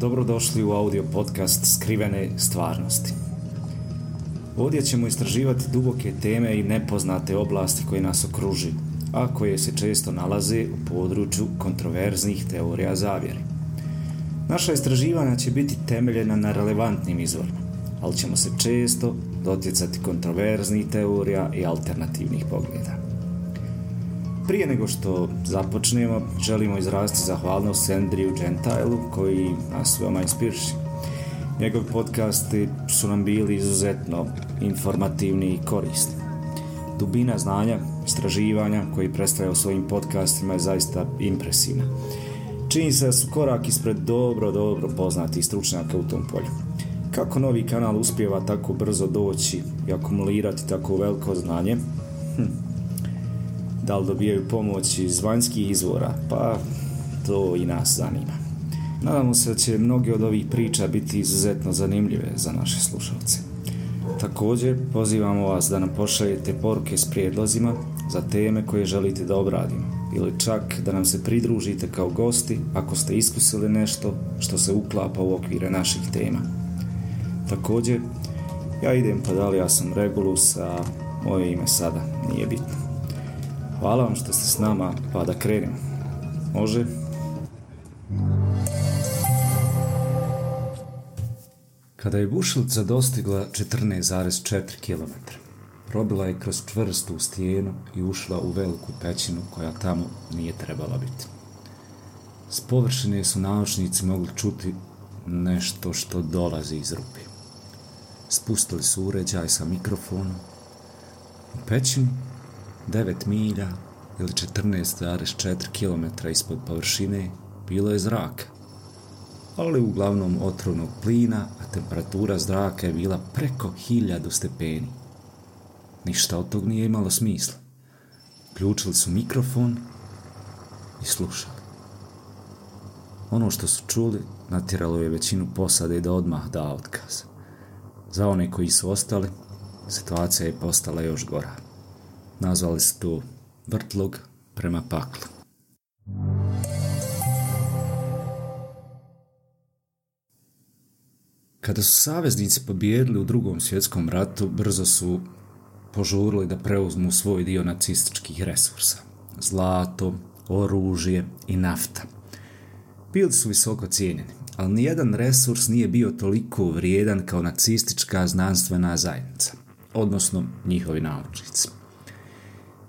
Dobrodošli u audio podcast Skrivene stvarnosti. Ovdje ćemo istraživati duboke teme i nepoznate oblasti koje nas okružuju, a koje se često nalaze u području kontroverznih teorija zavjere. Naša istraživanja će biti temeljena na relevantnim izvorima, ali ćemo se često dotjecati kontroverznih teorija i alternativnih pogleda. Prije nego što započnemo, želimo izraziti zahvalnost Andrew Gentilu koji nas veoma inspiriši. Njegovi podcasti su nam bili izuzetno informativni i korisni. Dubina znanja, istraživanja koji predstavljaju svojim podcastima je zaista impresivna. Čini se da su korak ispred dobro, dobro poznati stručnjaka u tom polju. Kako novi kanal uspjeva tako brzo doći i akumulirati tako veliko znanje? Hm, da li dobijaju pomoć iz vanjskih izvora, pa to i nas zanima. Nadamo se da će mnoge od ovih priča biti izuzetno zanimljive za naše slušalce. Također, pozivamo vas da nam pošaljete poruke s prijedlozima za teme koje želite da obradimo ili čak da nam se pridružite kao gosti ako ste iskusili nešto što se uklapa u okvire naših tema. Također, ja idem pa da li ja sam Regulus, a moje ime sada nije bitno. Hvala vam što ste s nama, pa da krenemo. Može? Kada je bušilica dostigla 14,4 km, probila je kroz čvrstu stijenu i ušla u veliku pećinu koja tamo nije trebala biti. S površine su naučnici mogli čuti nešto što dolazi iz rupe. Spustili su uređaj sa mikrofonom. U pećinu 9 milja ili 14,4 km ispod površine bilo je zraka, ali uglavnom otrovnog plina, a temperatura zraka je bila preko 1000 stepeni. Ništa od tog nije imalo smisla. Ključili su mikrofon i slušali. Ono što su čuli natjeralo je većinu posade da odmah da otkaz. Za one koji su ostali, situacija je postala još gora nazvali su to vrtlog prema paklu. Kada su saveznici pobjedili u drugom svjetskom ratu, brzo su požurili da preuzmu svoj dio nacističkih resursa. Zlato, oružje i nafta. Bili su visoko cijenjeni, ali nijedan resurs nije bio toliko vrijedan kao nacistička znanstvena zajednica, odnosno njihovi naučnici.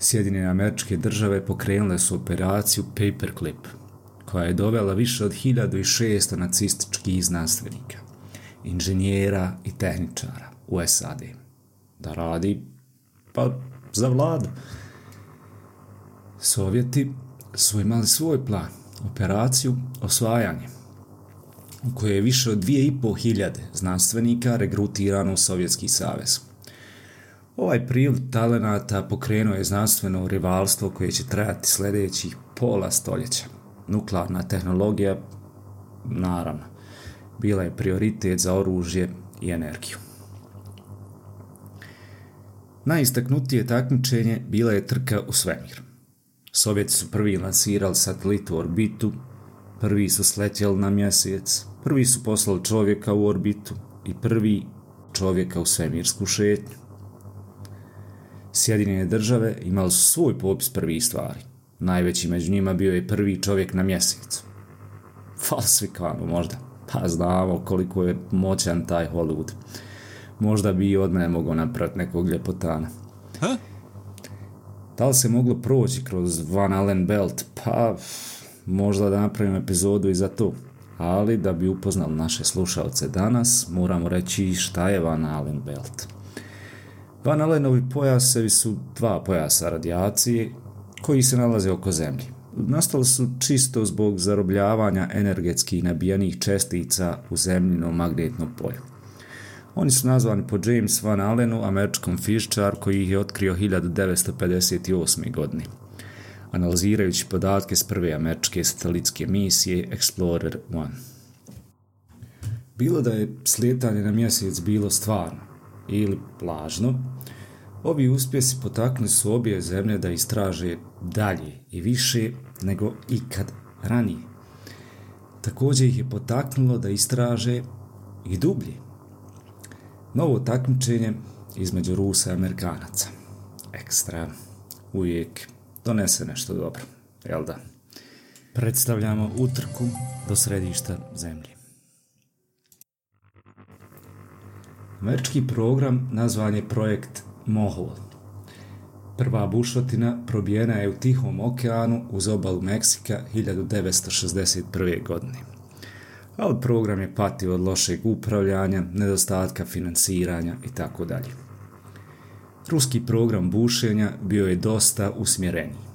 Sjedinjene američke države pokrenule su operaciju Paperclip, koja je dovela više od 1600 nacističkih znanstvenika, inženjera i tehničara u SAD. Da radi, pa za vladu. Sovjeti su imali svoj plan, operaciju osvajanje, u kojoj je više od 2500 znanstvenika regrutirano u Sovjetski savez. Ovaj priliv talenata pokrenuo je znanstveno rivalstvo koje će trajati sljedećih pola stoljeća. Nuklearna tehnologija, naravno, bila je prioritet za oružje i energiju. Najistaknutije takmičenje bila je trka u svemir. Sovjeti su prvi lansirali satelit u orbitu, prvi su sletjeli na mjesec, prvi su poslali čovjeka u orbitu i prvi čovjeka u svemirsku šetnju. Sjedinjene države imali su svoj popis prvih stvari. Najveći među njima bio je prvi čovjek na mjesecu. Falsifikano možda. Pa znamo koliko je moćan taj Hollywood. Možda bi i od mene mogao napraviti nekog ljepotana. Ha? Da li se moglo proći kroz Van Allen Belt? Pa možda da napravim epizodu i za to. Ali da bi upoznali naše slušalce danas, moramo reći šta je Van Allen Belt. Van Allenovi pojasevi su dva pojasa radijacije koji se nalaze oko Zemlje. Nastali su čisto zbog zarobljavanja energetskih nabijenih čestica u zemljinom magnetnom polju. Oni su nazvani po James Van Allenu, američkom fiščar koji ih je otkrio 1958. godine. Analizirajući podatke s prve američke satelitske misije Explorer 1. Bilo da je slijetanje na mjesec bilo stvarno, ili lažno, ovi uspjesi potakli su obje zemlje da istraže dalje i više nego ikad ranije. također ih je potaknulo da istraže i dublje. Novo takmičenje između Rusa i Amerikanaca. Ekstra. Uvijek donese nešto dobro. Jel da? Predstavljamo utrku do središta zemlje. Američki program nazvan je projekt Mohol. Prva bušotina probijena je u Tihom okeanu uz obalu Meksika 1961. godine. Ali program je patio od lošeg upravljanja, nedostatka financiranja i tako dalje. Ruski program bušenja bio je dosta usmjereniji.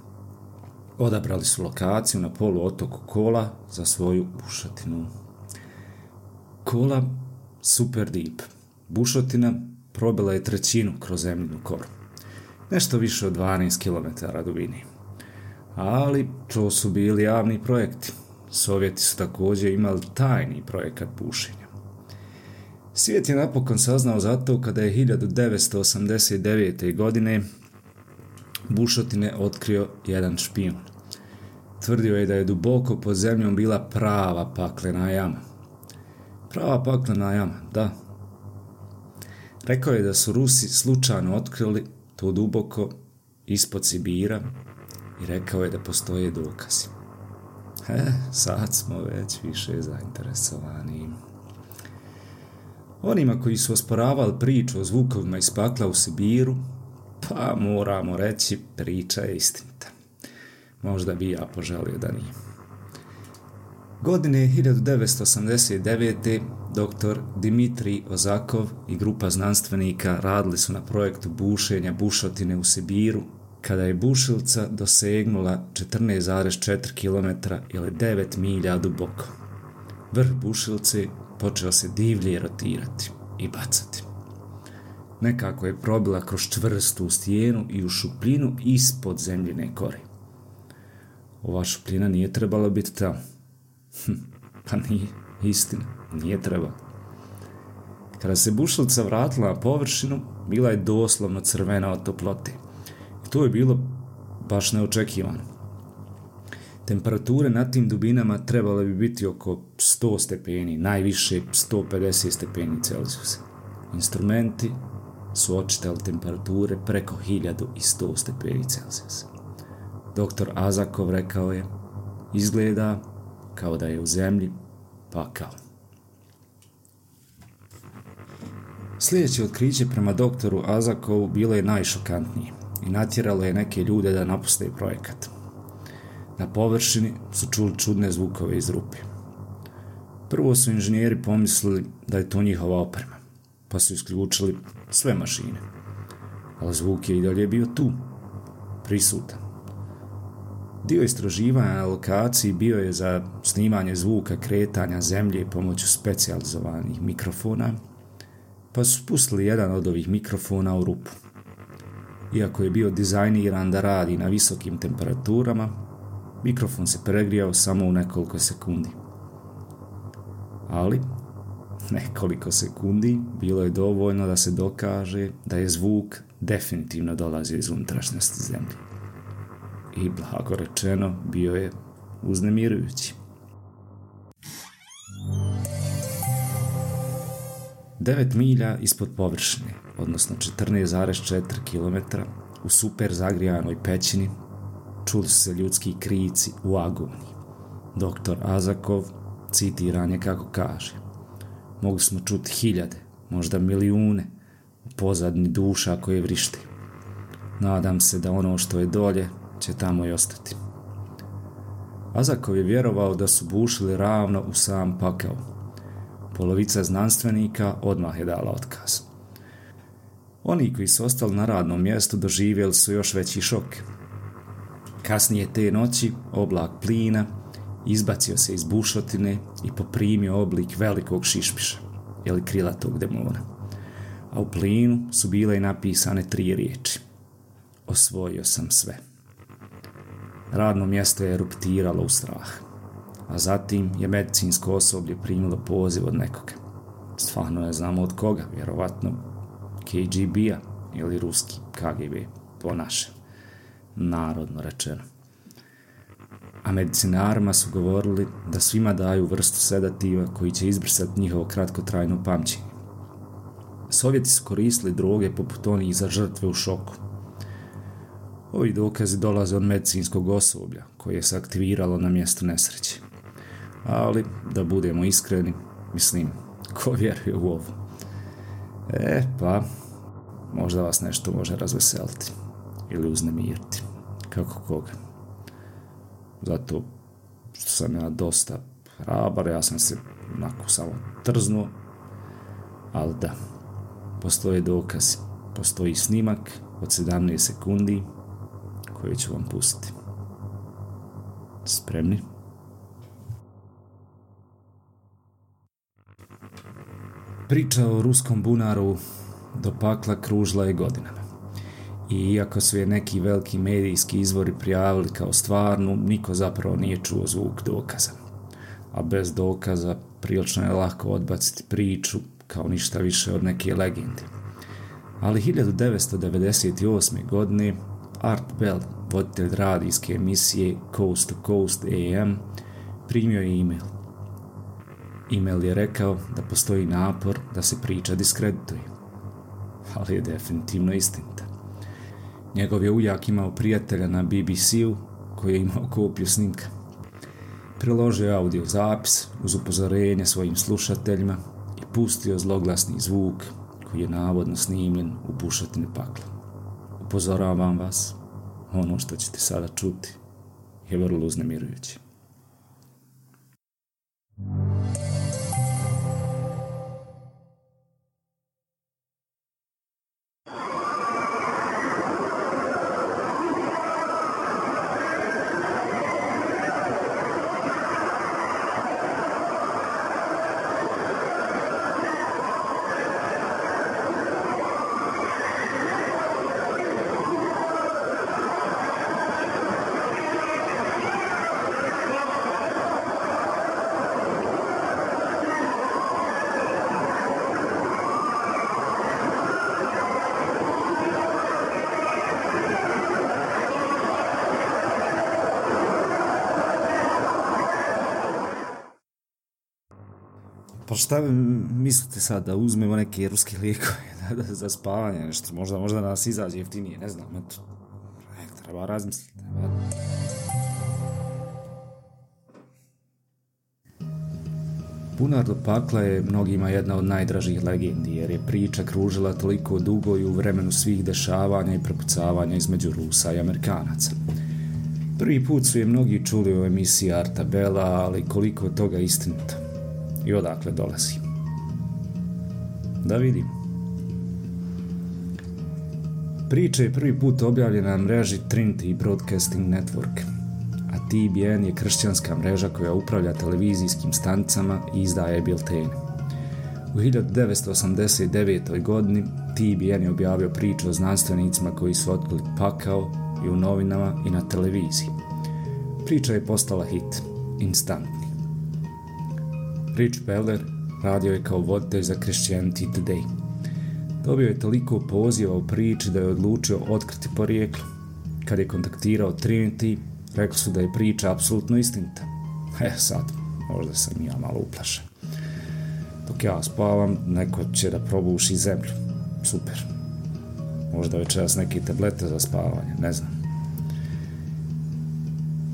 Odabrali su lokaciju na polu otoku Kola za svoju bušotinu. Kola Super Deep – Bušotina probila je trećinu kroz zemljinu koru. Nešto više od 12 km dubini. Ali to su bili javni projekti. Sovjeti su također imali tajni projekat bušenja. Svijet je napokon saznao zato kada je 1989. godine bušotine otkrio jedan špijun. Tvrdio je da je duboko pod zemljom bila prava paklena jama. Prava paklena jama, da, Rekao je da su Rusi slučajno otkrili to duboko ispod Sibira i rekao je da postoje dokazi. He, sad smo već više zainteresovani. Onima koji su osporavali priču o zvukovima iz pakla u Sibiru, pa moramo reći priča je istinita. Možda bi ja poželio da nije. Godine 1989. dr. Dimitri Ozakov i grupa znanstvenika radili su na projektu bušenja bušotine u Sibiru, kada je bušilca dosegnula 14,4 km ili 9 milja duboko. Vrh bušilce počeo se divlje rotirati i bacati. Nekako je probila kroz čvrstu stijenu i u šupljinu ispod zemljine kore. Ova šupljina nije trebala biti tamo pa nije istina, nije treba. Kada se bušlica vratila na površinu, bila je doslovno crvena od toplote. I to je bilo baš neočekivano. Temperature na tim dubinama trebale bi biti oko 100 stepeni, najviše 150 stepeni Celsijusa. Instrumenti su očitali temperature preko 1100 stepeni Celsijusa. Doktor Azakov rekao je, izgleda kao da je u zemlji pakao. Sljedeće otkriće prema doktoru Azakovu bilo je najšokantnije i natjeralo je neke ljude da napuste projekat. Na površini su čuli čudne zvukove iz rupe. Prvo su inženjeri pomislili da je to njihova oprema, pa su isključili sve mašine. Ali zvuk je i dalje bio tu, prisutan. Dio istraživanja na lokaciji bio je za snimanje zvuka kretanja zemlje pomoću specijalizovanih mikrofona, pa su spustili jedan od ovih mikrofona u rupu. Iako je bio dizajniran da radi na visokim temperaturama, mikrofon se pregrijao samo u nekoliko sekundi. Ali, nekoliko sekundi bilo je dovoljno da se dokaže da je zvuk definitivno dolazi iz unutrašnjosti zemlje i blago rečeno bio je uznemirujući. 9 milja ispod površine, odnosno 14,4 km u super zagrijanoj pećini, čuli su se ljudski krici u agoniji. Doktor Azakov citiran je kako kaže. Mogli smo čuti hiljade, možda milijune, u pozadni duša koje vrište. Nadam se da ono što je dolje će tamo i ostati. Azakov je vjerovao da su bušili ravno u sam pakao. Polovica znanstvenika odmah je dala otkaz. Oni koji su ostali na radnom mjestu doživjeli su još veći šok. Kasnije te noći oblak plina izbacio se iz bušotine i poprimio oblik velikog šišpiša, ili krilatog demona. A u plinu su bile i napisane tri riječi. Osvojio sam sve radno mjesto je eruptiralo u strah. A zatim je medicinsko osoblje primilo poziv od nekoga. Stvarno je znamo od koga, vjerovatno KGB-a ili ruski KGB, po našem, narodno rečeno. a medicinarima su govorili da svima daju vrstu sedativa koji će izbrisati njihovo kratkotrajno pamćenje. Sovjeti su koristili droge poput onih za žrtve u šoku. Ovi dokazi dolaze od medicinskog osoblja koje se aktiviralo na mjestu nesreće. Ali, da budemo iskreni, mislim, ko vjeruje u ovo? E, pa, možda vas nešto može razveseliti ili uznemiriti. Kako koga. Zato što sam ja dosta hrabar, ja sam se onako samo trznuo, ali da, postoje dokaz, postoji snimak od 17 sekundi koju ću vam pustiti. Spremni? Priča o ruskom bunaru do pakla kružila je godinama. I iako su je neki veliki medijski izvori prijavili kao stvarnu, niko zapravo nije čuo zvuk dokaza. A bez dokaza prilično je lako odbaciti priču kao ništa više od neke legende. Ali 1998. godine Art Bell, voditelj radijske emisije Coast to Coast AM, primio je e-mail. E-mail je rekao da postoji napor da se priča diskredituje. Ali je definitivno istinita. Njegov je ujak imao prijatelja na BBC-u koji je imao kopiju snimka. Priložio je audio zapis uz upozorenje svojim slušateljima i pustio zloglasni zvuk koji je navodno snimljen u bušotini pakla. Upozoravam vas, ono što ćete sada čuti je vrlo uznemirujuće. Pa šta mislite sad, da uzmemo neke ruske lijekove da, da, za spavanje, nešto, možda, možda nas izađe jeftinije, ne znam, eto. E, treba razmisliti. Treba... Bunar do pakla je mnogima jedna od najdražih legendi, jer je priča kružila toliko dugo i u vremenu svih dešavanja i prepucavanja između Rusa i Amerikanaca. Prvi put su je mnogi čuli u emisiji Arta Bela, ali koliko toga istinito i odakle dolazi. Da vidim. Priča je prvi put objavljena na mreži Trinity Broadcasting Network, a TBN je kršćanska mreža koja upravlja televizijskim stanicama i izdaje biltene. U 1989. godini TBN je objavio priču o znanstvenicima koji su otkrili pakao i u novinama i na televiziji. Priča je postala hit, instantni. Rich Beller radio je kao voditelj za Christianity Today. Dobio je toliko poziva u priči da je odlučio otkriti porijeklo. Kad je kontaktirao Trinity, rekli su da je priča apsolutno istinita. E sad, možda sam ja malo uplašen. Dok ja spavam, neko će da probuši zemlju. Super. Možda večeras neke tablete za spavanje, ne znam.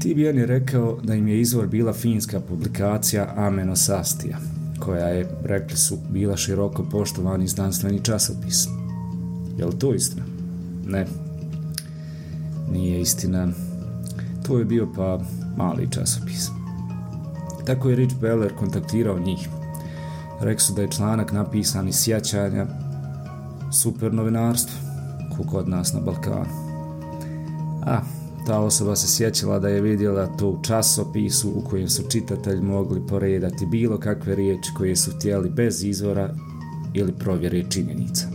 Tibijan je rekao da im je izvor bila finska publikacija Amenosastija, koja je, rekli su, bila široko poštovani znanstveni časopis. Je li to istina? Ne. Nije istina. To je bio pa mali časopis. Tako je Rich Beller kontaktirao njih. Rekli su da je članak napisan iz sjećanja super novinarstvo, kako od nas na Balkanu. A, ta osoba se sjećala da je vidjela to u časopisu u kojem su čitatelji mogli poredati bilo kakve riječi koje su htjeli bez izvora ili provjere činjenica.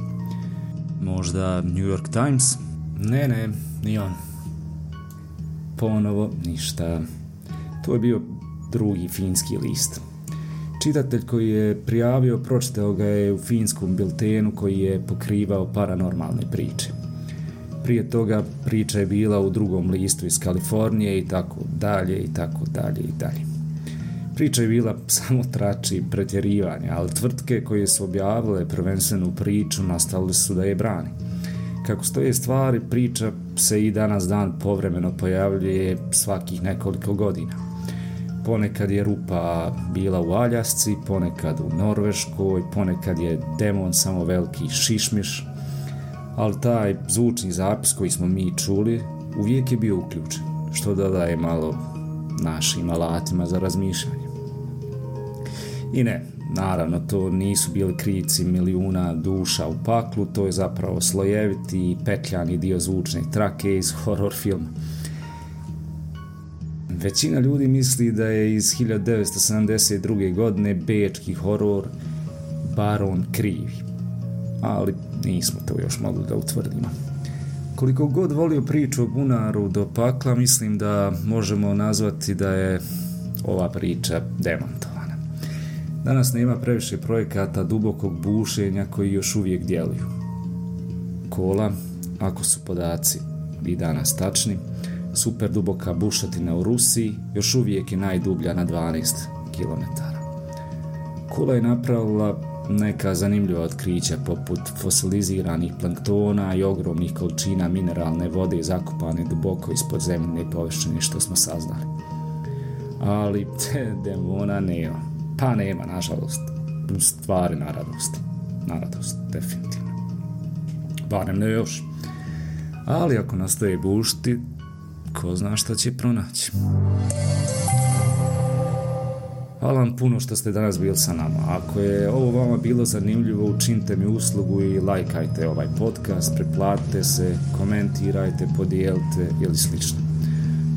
Možda New York Times? Ne, ne, ni on. Ponovo ništa. To je bio drugi finski list. Čitatelj koji je prijavio pročitao ga je u finskom biltenu koji je pokrivao paranormalne priče prije toga priča je bila u drugom listu iz Kalifornije i tako dalje i tako dalje i dalje. Priča je bila samo trači pretjerivanja, ali tvrtke koje su objavile prvenstvenu priču nastavili su da je brani. Kako stoje stvari, priča se i danas dan povremeno pojavljuje svakih nekoliko godina. Ponekad je rupa bila u Aljasci, ponekad u Norveškoj, ponekad je demon samo veliki šišmiš, ali taj zvučni zapis koji smo mi čuli uvijek je bio uključen, što dodaje malo našim alatima za razmišljanje. I ne, naravno, to nisu bili krici milijuna duša u paklu, to je zapravo slojeviti i petljani dio zvučne trake iz horror filma. Većina ljudi misli da je iz 1972. godine bečki horor Baron krivi, ali nismo to još mogli da utvrdimo. Koliko god volio priču o bunaru do pakla, mislim da možemo nazvati da je ova priča demontovana. Danas nema previše projekata dubokog bušenja koji još uvijek djeluju. Kola, ako su podaci i danas tačni, super duboka bušatina u Rusiji još uvijek je najdublja na 12 km. Kola je napravila neka zanimljiva otkrića poput fosiliziranih planktona i ogromnih količina mineralne vode zakupane duboko ispod zemljene površine što smo saznali. Ali te demona nema. Pa nema, nažalost. Stvari na radost. Na radost, definitivno. Barem ne još. Ali ako nastaje bušti, ko zna šta će pronaći. Hvala vam puno što ste danas bili sa nama. Ako je ovo vama bilo zanimljivo, učinite mi uslugu i lajkajte ovaj podcast, preplatite se, komentirajte, podijelite ili slično.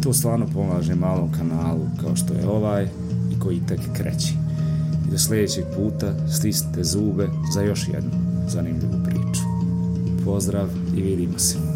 To stvarno pomaže malom kanalu kao što je ovaj i koji tek kreći. I do sljedećeg puta stisnite zube za još jednu zanimljivu priču. Pozdrav i vidimo se.